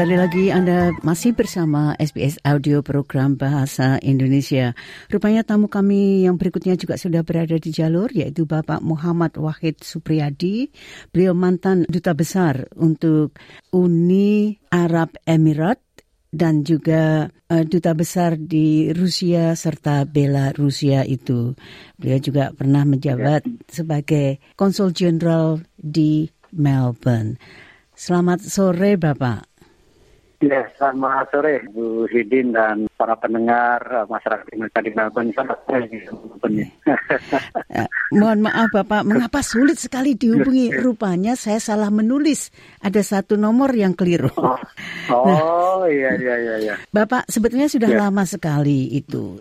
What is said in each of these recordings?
sekali lagi Anda masih bersama SBS Audio Program Bahasa Indonesia. Rupanya tamu kami yang berikutnya juga sudah berada di jalur, yaitu Bapak Muhammad Wahid Supriyadi. Beliau mantan Duta Besar untuk Uni Arab Emirat dan juga uh, duta besar di Rusia serta Belarusia itu. Beliau juga pernah menjabat sebagai konsul jenderal di Melbourne. Selamat sore, Bapak. Ya, selamat sore Bu Hidin dan para pendengar uh, masyarakat Indonesia di Melbourne. Selamat sore. Uh, mohon maaf Bapak, mengapa sulit sekali dihubungi? Rupanya saya salah menulis. Ada satu nomor yang keliru. Oh, oh iya, iya, iya, iya. Bapak, sebetulnya sudah Ya. lama sekali itu.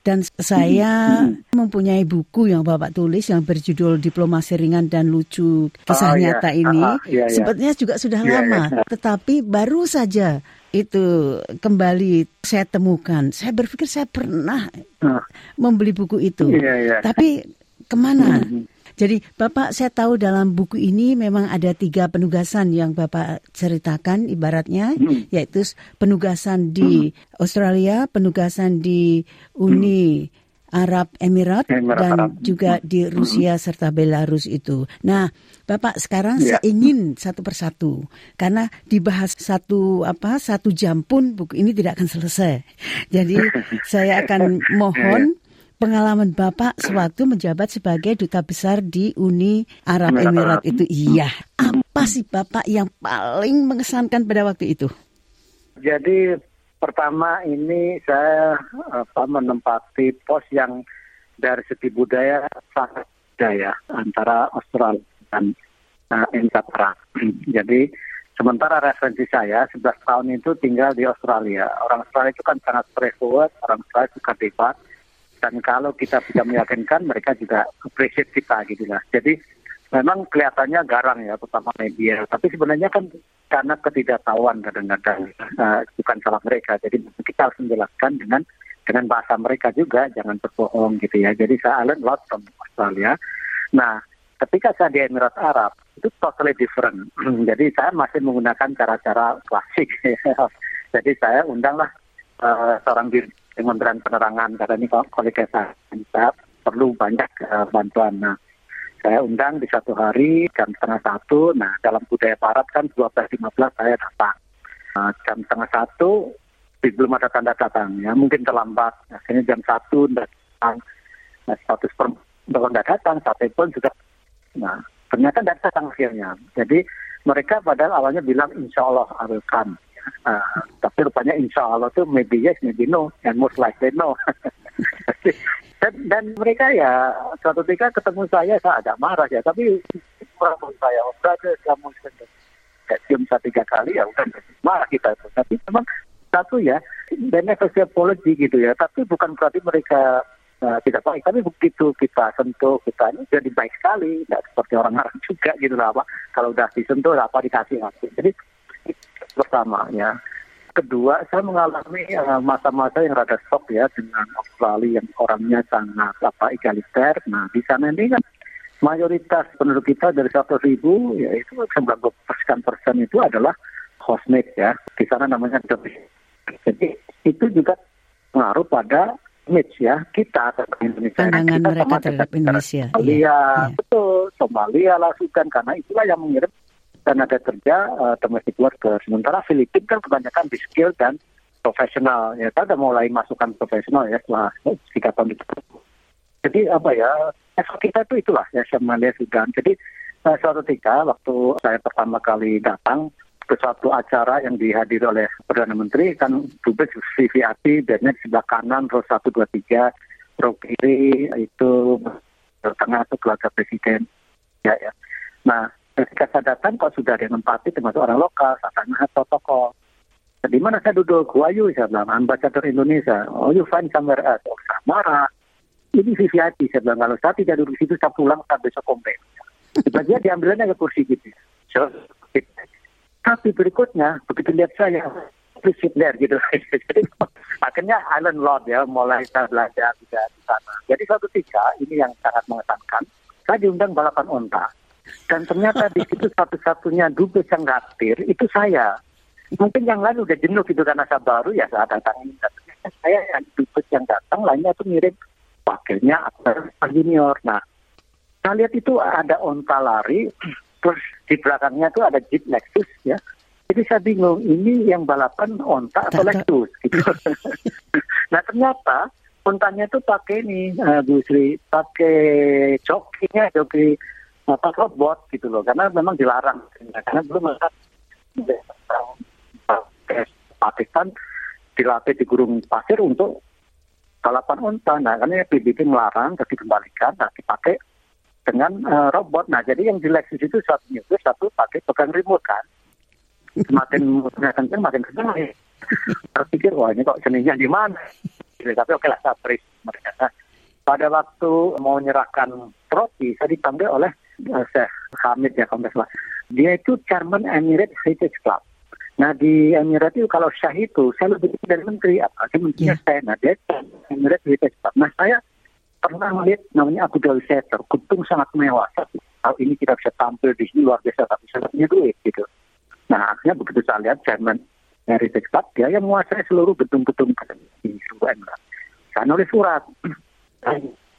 Dan saya mempunyai buku yang Bapak tulis yang berjudul Diplomasi Ringan dan Lucu Kisah Oh. Nyata ini. Ah, iya, iya. Sebetulnya juga sudah Iya, lama, iya. tetapi baru saja itu kembali saya temukan. Saya berpikir saya pernah Ah, membeli buku itu. Iya, iya. Tapi ke mana? Mhm. Jadi Bapak saya tahu dalam buku ini memang ada tiga penugasan yang Bapak ceritakan ibaratnya Mhm. yaitu penugasan di Australia, penugasan di Uni Arab Emirat Emirat dan Arab. juga di Rusia serta Belarus itu. Nah, Bapak sekarang Ya. saya ingin satu persatu karena dibahas satu apa satu jam pun buku ini tidak akan selesai. Jadi saya akan mohon pengalaman Bapak sewaktu menjabat sebagai duta besar di Uni Arab Emirat itu. Iya, apa sih Bapak yang paling mengesankan pada waktu itu? Jadi pertama ini saya apa, menempati pos yang dari segi budaya sangat budaya antara Australia dan uh, Emirat Arab. Jadi sementara referensi saya 11 tahun itu tinggal di Australia. Orang Australia itu kan sangat straightforward, orang Australia suka debat. Dan kalau kita bisa meyakinkan, mereka juga appreciate kita gitu lah. Jadi memang kelihatannya garang ya, terutama media. Tapi sebenarnya kan karena ketidaktahuan kadang-kadang uh, bukan salah mereka. Jadi kita harus menjelaskan dengan dengan bahasa mereka juga, jangan berbohong gitu ya. Jadi saya learn lot from Australia. Nah, ketika saya di Emirat Arab itu totally different. Jadi saya masih menggunakan cara-cara klasik. Jadi saya undanglah uh, seorang Kementerian Penerangan karena ini kolega saya, saya perlu banyak uh, bantuan. Nah, saya undang di satu hari jam setengah satu. Nah, dalam budaya Barat kan 12.15 saya datang. Nah, jam setengah satu belum ada tanda datang ya, mungkin terlambat. Akhirnya jam satu datang. Nah, status per kalau nggak datang, sate pun juga. Nah, ternyata tidak datang akhirnya. Jadi mereka padahal awalnya bilang insya Allah come. Uh, tapi rupanya insya Allah tuh maybe yes, maybe no, and most likely no. dan, dan mereka ya suatu ketika ketemu saya saya agak marah ya, tapi merangkul saya, oh brother kamu sudah cium saya tiga kali ya udah marah kita itu. Tapi memang satu ya, beneficial apology gitu ya, tapi bukan berarti mereka uh, tidak baik, tapi begitu kita sentuh kita ini jadi baik sekali, tidak seperti orang Arab juga gitu lah apa. Kalau udah disentuh apa dikasih hati. Jadi pertama ya. Kedua, saya mengalami uh, masa-masa yang rada shock ya dengan Australia yang orangnya sangat apa egaliter. Nah di sana ini kan mayoritas penduduk kita dari 100 ribu ya itu 90 persen itu adalah hostmate ya. Di sana namanya domestic. Jadi itu juga pengaruh pada image ya kita atau Indonesia. Pandangan kita mereka sama terhadap Indonesia. Iya, betul. Somalia lah Sudan karena itulah yang mengirim tenaga kerja uh, domestic worker. Sementara Filipina kan kebanyakan di skill dan profesional. Ya, udah mulai masukkan profesional ya setelah tiga tahun itu. Jadi apa ya, efek kita itu itulah ya saya melihat Sudan. Jadi uh, suatu ketika waktu saya pertama kali datang ke suatu acara yang dihadiri oleh Perdana Menteri kan dubes VVIP dan sebelah kanan row 1, 2, 3 row kiri itu tengah itu keluarga presiden ya ya nah ketika saya datang kok sudah ada yang empati termasuk orang lokal saya tanya protokol di mana saya duduk who you saya bilang ambasador Indonesia oh you find somewhere else oh, saya ini VVIP saya bilang kalau saya tidak duduk di situ saya pulang saya besok komplain Sebagian diambilnya ke kursi gitu. So, tapi berikutnya begitu lihat saya, please sit there gitu. Jadi akhirnya Island Lord ya mulai saya belajar juga di sana. Jadi suatu ketika ini yang sangat mengesankan, saya diundang balapan onta. Dan ternyata di situ satu-satunya dubes yang hadir itu saya. Mungkin yang lain udah jenuh gitu karena saya baru ya saya datang ini. Saya yang dubes yang datang lainnya itu mirip wakilnya atau junior. Nah, saya lihat itu ada onta lari, terus di belakangnya itu ada Jeep Lexus ya. Jadi saya bingung, ini yang balapan onta atau Lexus gitu. nah ternyata ontanya itu pakai ini, uh, Bu Sri, pakai jokinya, joki apa robot gitu loh, karena memang dilarang. Karena belum ada Pakistan dilatih di gurun pasir untuk balapan onta. Nah, karena PBB melarang, terus dikembalikan, nah dipakai dengan uh, robot. Nah, jadi yang di Lexus itu satu itu satu pakai pegang remote kan. Semakin muternya kenceng, makin kenceng nih. Terpikir, wah ini kok seninya di mana? Tapi oke lah, saya mereka. Nah, pada waktu mau menyerahkan trofi, saya dipanggil oleh Syekh Hamid ya, kalau salah. Dia itu Chairman Emirates Heritage Club. Nah di Emirates itu kalau Syah itu, saya lebih dari menteri, apa sih menterinya yeah. saya. Nah dia Emirates Heritage Club. Nah saya pernah melihat namanya Abu Dhabi Theater, gedung sangat mewah. Kalau ini kita bisa tampil di sini luar biasa, tapi saya punya duit gitu. Nah akhirnya begitu saya lihat Jerman dari Club, dia yang menguasai seluruh gedung-gedung di seluruh Emirat. Saya nulis surat,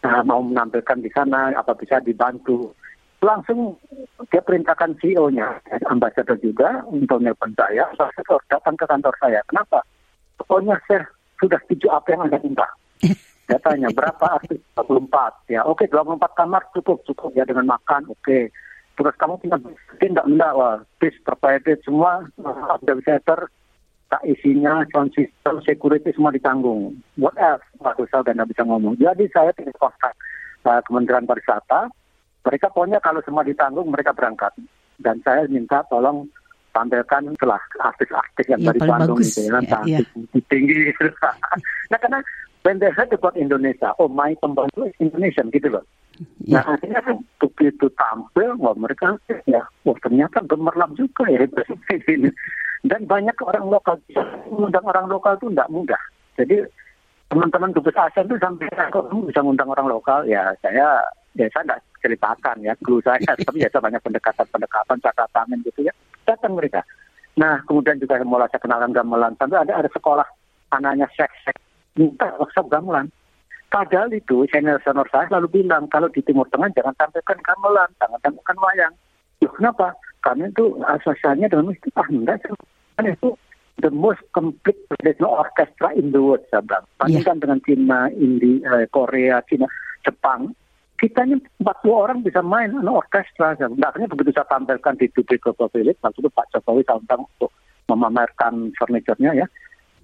saya mau menampilkan di sana, apa bisa dibantu. Langsung dia perintahkan CEO-nya, ambasador juga, untuk nelpon saya, ambasador datang ke kantor saya. Kenapa? Pokoknya saya sudah setuju apa yang Anda minta. Saya tanya berapa artis 24 ya. Oke, 24 kamar cukup cukup ya dengan makan. Oke. Terus kamu punya mungkin enggak enggak wah, bis semua ada center tak isinya sound system security semua ditanggung. What else? Waduh saya udah bisa ngomong. Jadi saya tidak kontak uh, Kementerian Pariwisata. Mereka pokoknya kalau semua ditanggung mereka berangkat. Dan saya minta tolong tampilkan setelah artis-artis yang ya, dari Bandung itu ya, ya, ya. tinggi gitu. nah karena when they heard about Indonesia, oh my pembantu Indonesian gitu loh. Yeah. Nah akhirnya kan begitu tampil, wah mereka ya, wah ternyata gemerlap juga ya. Dan banyak orang lokal, mengundang orang lokal itu tidak mudah. Jadi teman-teman dubes ASEAN itu sampai kok bisa mengundang orang lokal, ya saya ya saya tidak ceritakan ya guru saya, tapi ya saya banyak pendekatan-pendekatan, catatan gitu ya, datang mereka. Nah kemudian juga mulai saya kenalkan gamelan, sampai ada ada sekolah anaknya seks-seks minta workshop gamelan. Padahal itu senior-senior saya selalu bilang kalau di Timur Tengah jangan sampaikan gamelan, jangan sampaikan wayang. Loh, kenapa? Karena itu asosiasinya dengan itu ah enggak kan itu the most complete traditional orchestra in the world saya bilang. Iya. Bandingkan yeah. dengan Cina, India, eh, Korea, Cina, Jepang, kita ini 40 orang bisa main no, orkestra. Sebenarnya begitu saya tampilkan di Dubai Global Village, waktu itu Pak Jokowi tantang untuk memamerkan furniturnya ya,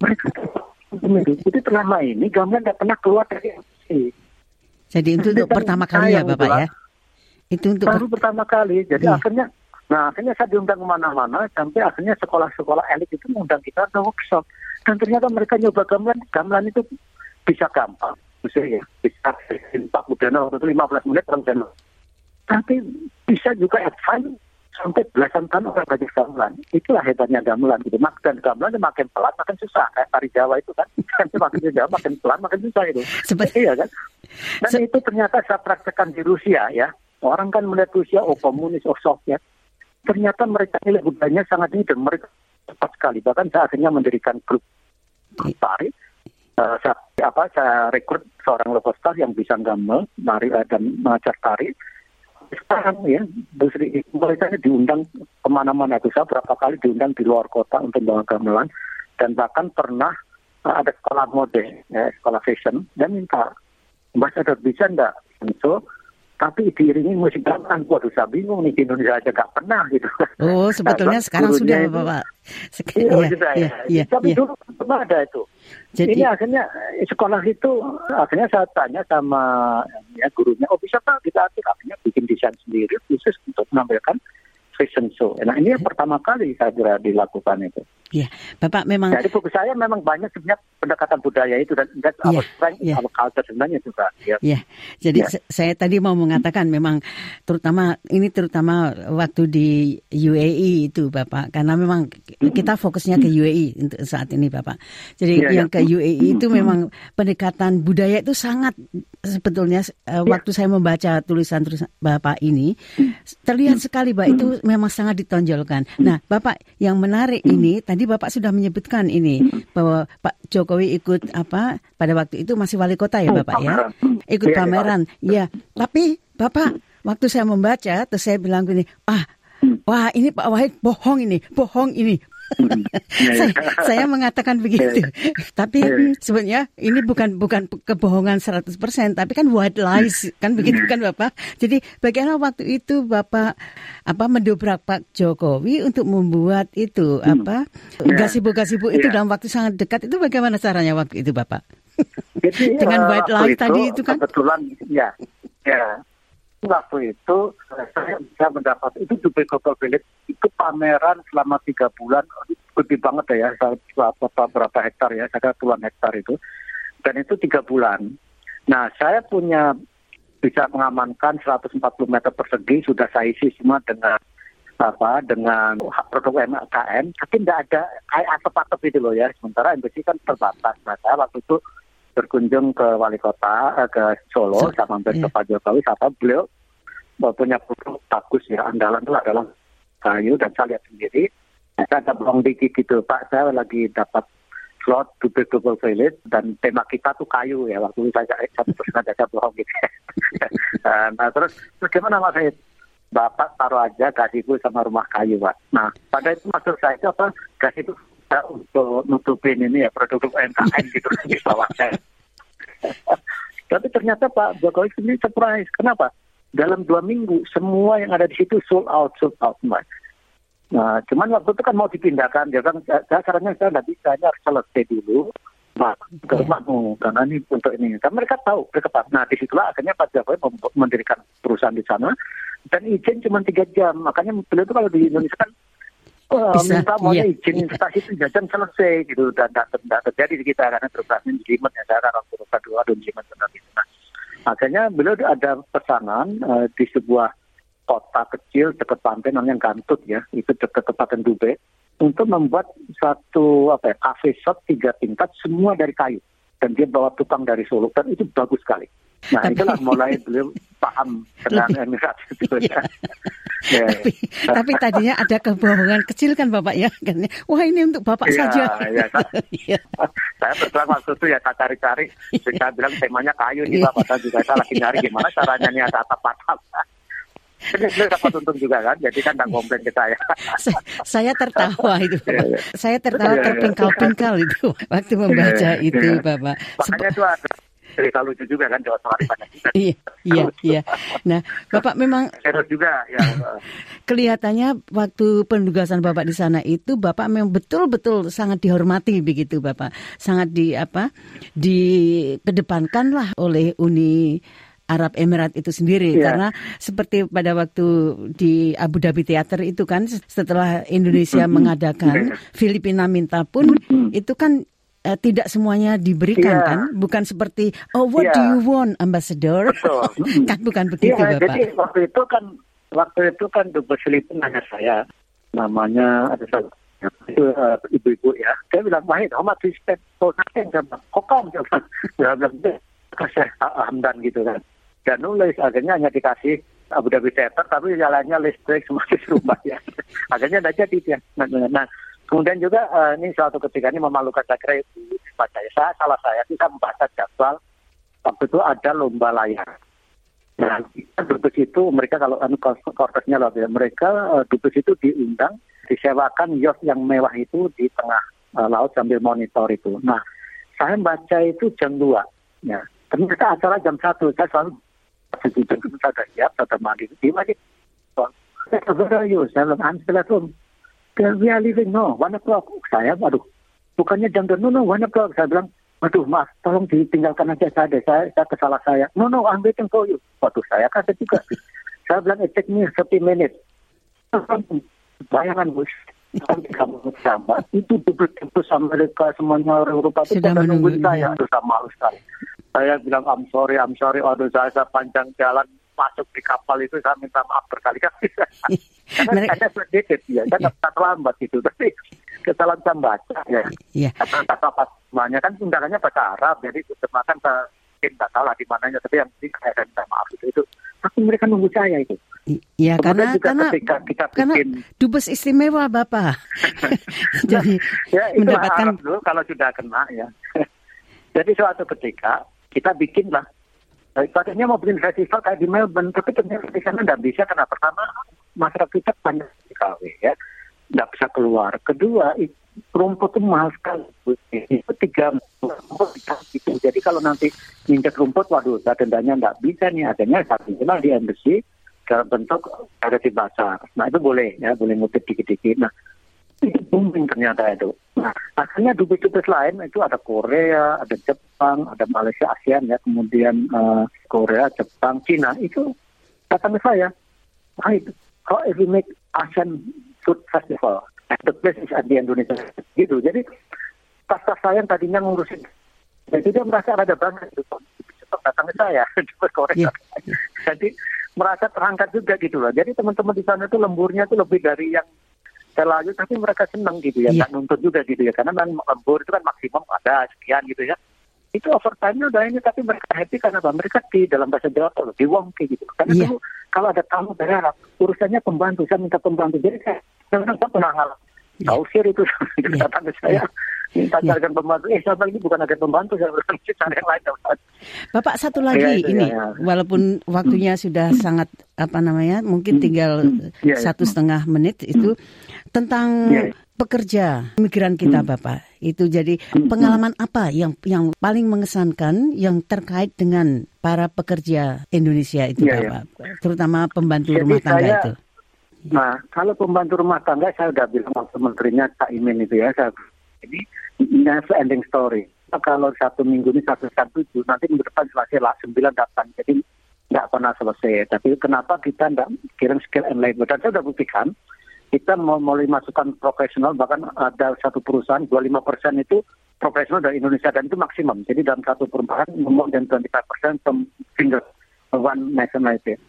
mereka jadi selama ini gamelan tidak pernah keluar dari MC. Jadi itu untuk pertama kali ya Bapak ya? Itu untuk baru pertama kali. Jadi iya. akhirnya, nah akhirnya saya diundang ke mana-mana sampai akhirnya sekolah-sekolah elit itu mengundang kita ke workshop. Dan ternyata mereka nyoba gamelan, gamelan itu bisa gampang. Misalnya ya, bisa Pak Budana waktu itu 15 menit orang Tapi bisa juga advance sampai belasan tahun orang belajar gamelan. Itulah hebatnya gamelan gitu. Mak dan gamelan makin pelan makin susah. Kayak tari Jawa itu kan. makin Jawa makin pelan makin susah itu. Seperti iya kan. Dan Se itu ternyata saya praktekkan di Rusia ya. Orang kan melihat Rusia, oh komunis, oh Soviet. Ternyata mereka ini budayanya sangat dan mereka cepat sekali. Bahkan saya akhirnya mendirikan grup tari. Uh, saya, apa, saya rekrut seorang local star yang bisa gamel, nari uh, dan mengajar tari. Sekarang ya Bu Sri mereka diundang ke mana-mana itu saya berapa kali diundang di luar kota untuk bawa gamelan. Dan bahkan pernah uh, ada sekolah mode ya sekolah fashion. Dan minta ambassador bisa enggak? So, tapi diiringi musik gamelan. Waduh, saya bingung nih di Indonesia aja gak pernah gitu. Oh, sebetulnya Nah, sekarang gurunya sudah, itu- Bapak. Sek- Iya, iya, sudah iya, ya. iya, Tapi iya. dulu belum ada itu. Jadi, Ini akhirnya eh, sekolah itu akhirnya saya tanya sama ya gurunya, oh bisa pak kita atur akhirnya bikin desain sendiri khusus untuk menampilkan fashion show. Nah ini yang pertama kali saya kira dilakukan itu. Iya. Bapak memang Jadi fokus saya memang banyak sebenarnya pendekatan budaya itu dan Iya, our strength, iya. our culture sebenarnya juga. Ya. Ya, jadi Ya. se- saya tadi mau mengatakan memang terutama ini terutama waktu di UAE itu Bapak karena memang kita fokusnya ke UAE untuk saat ini Bapak. Jadi Ya, ya. yang ke UAE itu memang pendekatan budaya itu sangat sebetulnya eh, waktu saya membaca tulisan-tulisan Bapak ini terlihat sekali Pak itu memang sangat ditonjolkan. Nah, Bapak yang menarik ini tadi Bapak sudah menyebutkan ini bahwa Pak Jokowi ikut apa pada waktu itu masih wali kota ya Bapak ya Pameran. ikut Iya, iya, pameran. Ya, tapi Bapak waktu saya membaca terus saya bilang gini, ah, wah ini Pak Wahid bohong ini, bohong ini. Hmm. Ya, saya, ya. saya mengatakan begitu. tapi Iya. hmm, sebenarnya ini bukan bukan kebohongan 100%, tapi kan white lies kan begitu Iya. kan Bapak. Jadi bagaimana waktu itu Bapak apa mendobrak Pak Jokowi untuk membuat itu apa Ya. gasibu-gasibu itu Iya. dalam waktu sangat dekat itu bagaimana caranya waktu itu Bapak? Jadi, Dengan eh, white waktu lie tadi itu kan? kebetulan ya ya waktu itu saya bisa mendapat itu Dubai Global Village itu pameran selama tiga bulan gede banget ya berapa berapa hektar ya saya puluhan hektar itu. Dan itu tiga bulan. Nah saya punya bisa mengamankan 140 meter persegi sudah saya isi semua dengan apa dengan produk UMKM tapi tidak ada kayak atap-atap itu loh ya sementara embassy kan terbatas. Nah saya waktu itu berkunjung ke wali kota eh, ke Solo So- sama hampir iya. ke Pak Jokowi sama beliau eh, punya produk bagus ya andalan itu adalah kayu dan saya lihat sendiri. Saya ada belum dikit gitu Pak. Saya lagi dapat slot Dubai Global Village dan tema kita tuh kayu ya. Waktu itu saya terus ada saya bohong gitu. Eh, nah terus gimana Mas? Said Bapak taruh aja gasibu sama rumah kayu Pak. Nah pada itu maksud saya itu apa? Gas bisa untuk nutupin ini ya produk UMKM gitu di bawahnya tapi ternyata Pak Jokowi sendiri surprise. Kenapa? Dalam dua minggu semua yang ada di situ sold out, sold out, Mas. Nah, cuman waktu itu kan mau dipindahkan, dia kan saya sarannya saya nggak bisa, ini harus selesai dulu. Nah, ke rumahmu, karena ini untuk ini. Kan mereka tahu, mereka tahu. Nah, di situlah akhirnya Pak Jokowi mendirikan perusahaan di sana, dan izin cuma tiga jam. Makanya beliau itu kalau di Indonesia kan Wah, Bisa, minta maunya iya. izin investasi tiga jam selesai gitu dan tidak terjadi di kita karena birokrasi jelimet ya saya orang birokrat dua dan jelimet benar gitu. Nah, makanya beliau ada pesanan eh, di sebuah kota kecil dekat pantai namanya Gantut ya itu dekat Kabupaten Dubai untuk membuat satu apa ya cafe shop tiga tingkat semua dari kayu dan dia bawa tukang dari Solo dan itu bagus sekali. Nah Tapi- itulah mulai beliau paham dengan Emirat itu ya. Ya. tapi, tapi tadinya ada kebohongan kecil kan Bapak ya kan wah ini untuk Bapak Iya, saja iya, Kak. Iya. saya berjuang waktu itu ya saya cari-cari saya bilang temanya kayu nih bapak saya juga saya lagi nyari gimana caranya nih ada atap-atap ini dapat untung juga kan jadi kan nggak komplain ke saya Sa- saya tertawa itu Iya, iya. saya tertawa Iya, iya. terpengkal-pengkal itu waktu membaca Iya, itu iya. Bapak makanya itu ada cerita lucu juga kan Jawa Tengah banyak juga iya iya iya nah Bapak memang serius juga ya kelihatannya waktu penugasan Bapak di sana itu Bapak memang betul-betul sangat dihormati begitu Bapak. Sangat di apa? dikedepankan lah oleh Uni Arab Emirat itu sendiri Iya. karena seperti pada waktu di Abu Dhabi Theater itu kan setelah Indonesia mengadakan Filipina minta pun itu kan eh, tidak semuanya diberikan Iya. kan? Bukan seperti oh what Iya. do you want ambassador? Kan bukan begitu Iya, Bapak. jadi waktu itu kan waktu itu kan Dubes Filipina nanya saya. Namanya ada salah itu eh, ibu-ibu ya. Dia bilang Wahid how much you spend for nothing saya bilang kok kamu dia bilang dia bilang "Deh, kasih Hamdan gitu kan. Dan nulis akhirnya hanya dikasih Abu Dhabi Theater tapi jalannya listrik semua rumah ya. Akhirnya tidak jadi dia. Nah, nah, nah, kemudian juga eh, ini suatu ketika ini memalukan saya kira itu baca saya. Salah saya kita membaca jadwal. Waktu itu ada lomba layar. Nah, dubes itu mereka kalau anu loh, ya, mereka eh, dubes itu diundang disewakan yacht yang mewah itu di tengah eh, laut sambil monitor itu. Nah, saya baca itu jam 2 ya. ternyata acara jam satu. Saya selalu itu saya sudah siap saya mandi you saya bilang I'm still at home we are leaving no one o'clock saya aduh bukannya jam dua no no one o'clock saya bilang Waduh, maaf, tolong ditinggalkan aja saya deh. Saya, saya kesalah saya. No, no, I'm waiting for you. Waduh, saya kaget juga. saya bilang, it take me 30 minutes. Bayangan, bos. kamu sama itu betul Amerika semuanya orang Eropa itu Sudah menunggu, saya ya. itu sama sekali saya bilang I'm sorry I'm sorry aduh saya, saya panjang jalan masuk di kapal itu saya minta maaf berkali-kali karena Mereka- ada sedikit ya saya nggak terlambat itu tapi kesalahan saya baca ya Iya. kata kata pas semuanya kan undangannya bahasa Arab jadi terjemahkan saya mungkin nggak tahu lah di mananya tapi yang penting saya minta maaf itu itu tapi mereka nunggu saya itu I- Ya Kemudian karena juga karena ketika kita karena bikin dubes istimewa Bapak. Jadi ya itu mendapatkan dulu kalau sudah kena ya. Jadi suatu ketika kita bikin lah. Tadinya mau bikin festival kayak di Melbourne, tapi ternyata di sana nggak bisa karena pertama masyarakat kita banyak di KW ya, nggak bisa keluar. Kedua, rumput itu mahal sekali. Itu tiga rumput gitu. Jadi kalau nanti nginjek rumput, waduh, dendanya nggak bisa nih. Adanya satu minimal di embassy dalam bentuk ada di pasar. Nah itu boleh ya, boleh ngutip dikit-dikit. Nah itu booming ternyata itu. Nah, akhirnya dubes-dubes lain itu ada Korea, ada Jepang, ada Malaysia, ASEAN ya, kemudian eh, Korea, Jepang, Cina itu ke saya. Hai, how if we make ASEAN Food Festival? And the place is at the Indonesia. Gitu. Jadi pas-pas saya yang tadinya ngurusin, jadi dia merasa ada banget. Jepang datang ke saya, dubes Korea. Iya. Jadi merasa terangkat juga gitu loh. Jadi teman-teman di sana itu lemburnya itu lebih dari yang saya lalu tapi mereka senang gitu ya, nggak nuntut juga gitu ya, karena memang lembur itu kan maksimum ada sekian gitu ya. Itu overtime-nya udah ini, tapi mereka happy karena apa? Mereka di dalam bahasa Jawa kalau di wongke gitu. Karena Iya. dulu kalau ada tamu dari Arab, urusannya pembantu, saya minta pembantu. Jadi saya saya pernah ngalah. Iya. Tahu sih itu Iya. datang ke saya. Minta Iya. carikan pembantu. Eh, saya ini bukan ada pembantu, saya bilang cari yang lain. Bapak satu lagi Iya, itu, ini, ya, ya. walaupun waktunya sudah sangat apa namanya, mungkin tinggal Iya, iya. satu setengah menit itu tentang iya. pekerja migran kita, Bapak. Itu jadi pengalaman apa yang yang paling mengesankan yang terkait dengan para pekerja Indonesia itu, Iya, iya. Bapak, terutama pembantu Jadi rumah tangga saya- itu. Nah, kalau pembantu rumah tangga saya udah bilang waktu menterinya Cak Imin itu ya, saya ini never ending story. Nah, Kalau satu minggu ini satu satu tujuh, nanti minggu depan selesai lah sembilan datang. Jadi nggak pernah selesai. Tapi kenapa kita nggak kirim skill and labor? Dan saya sudah buktikan, kita mau mulai masukkan profesional, bahkan ada satu perusahaan 25 persen itu profesional dari Indonesia dan itu maksimum. Jadi dalam satu perumahan more than 25 persen from single one nationality.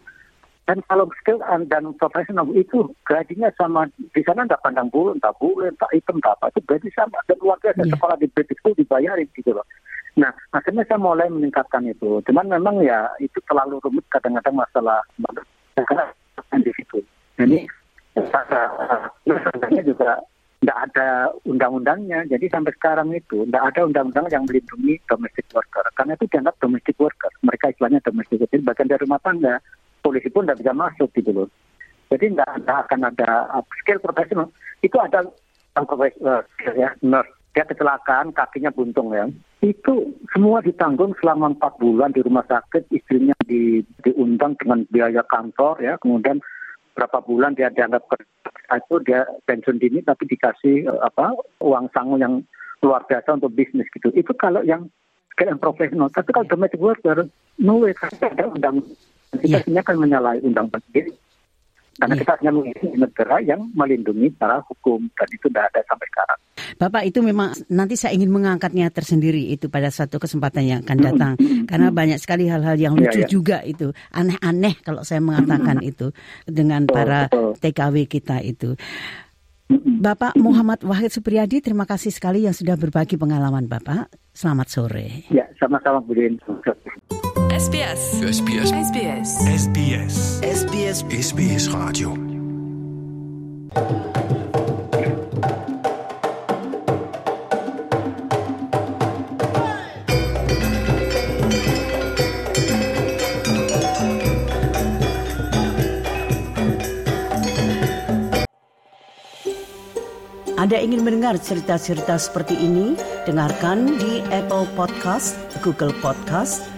Dan kalau skill and dan profesional itu gajinya sama di sana nggak pandang bulu, entah bulu, entah hitam, entah apa itu gaji sama. Dan luar biasa Iya. sekolah di British School dibayarin gitu loh. Nah akhirnya saya mulai meningkatkan itu. Cuman memang ya itu terlalu rumit kadang-kadang masalah karena di situ. Jadi sebenarnya juga nggak ada undang-undangnya. Jadi sampai sekarang itu nggak ada undang-undang yang melindungi domestic worker. Karena itu dianggap domestic worker. Mereka istilahnya domestic worker. Bagian dari rumah tangga. Polisi pun nggak bisa masuk gitu loh. Jadi nggak akan ada skill profesional. Itu ada profesional ya, nurse. Dia kecelakaan, kakinya buntung ya. Itu semua ditanggung selama empat bulan di rumah sakit. Istrinya di, diundang dengan biaya kantor ya. Kemudian berapa bulan dia dianggap kerja itu dia pensiun dini tapi dikasih eh, apa uang sangu yang luar biasa untuk bisnis gitu. Itu kalau yang skill and profesional. Tapi kalau domestic worker, no way, karena ada undang kita Iya. sebenarnya kan menyalahi undang-undang. Karena Iya. kita hanya memiliki negara yang melindungi secara hukum dan itu tidak ada sampai sekarang. Bapak itu memang nanti saya ingin mengangkatnya tersendiri itu pada satu kesempatan yang akan datang karena banyak sekali hal-hal yang Iya, lucu iya. juga itu aneh-aneh kalau saya mengatakan itu dengan Betul, para betul. TKW kita itu. Bapak Muhammad Wahid Supriyadi terima kasih sekali yang sudah berbagi pengalaman Bapak. Selamat sore. Ya, sama-sama Bu Din. SBS. SBS. SBS. SBS. SBS SBS Radio. Anda ingin mendengar cerita-cerita seperti ini? Dengarkan di Apple Podcast, Google Podcast,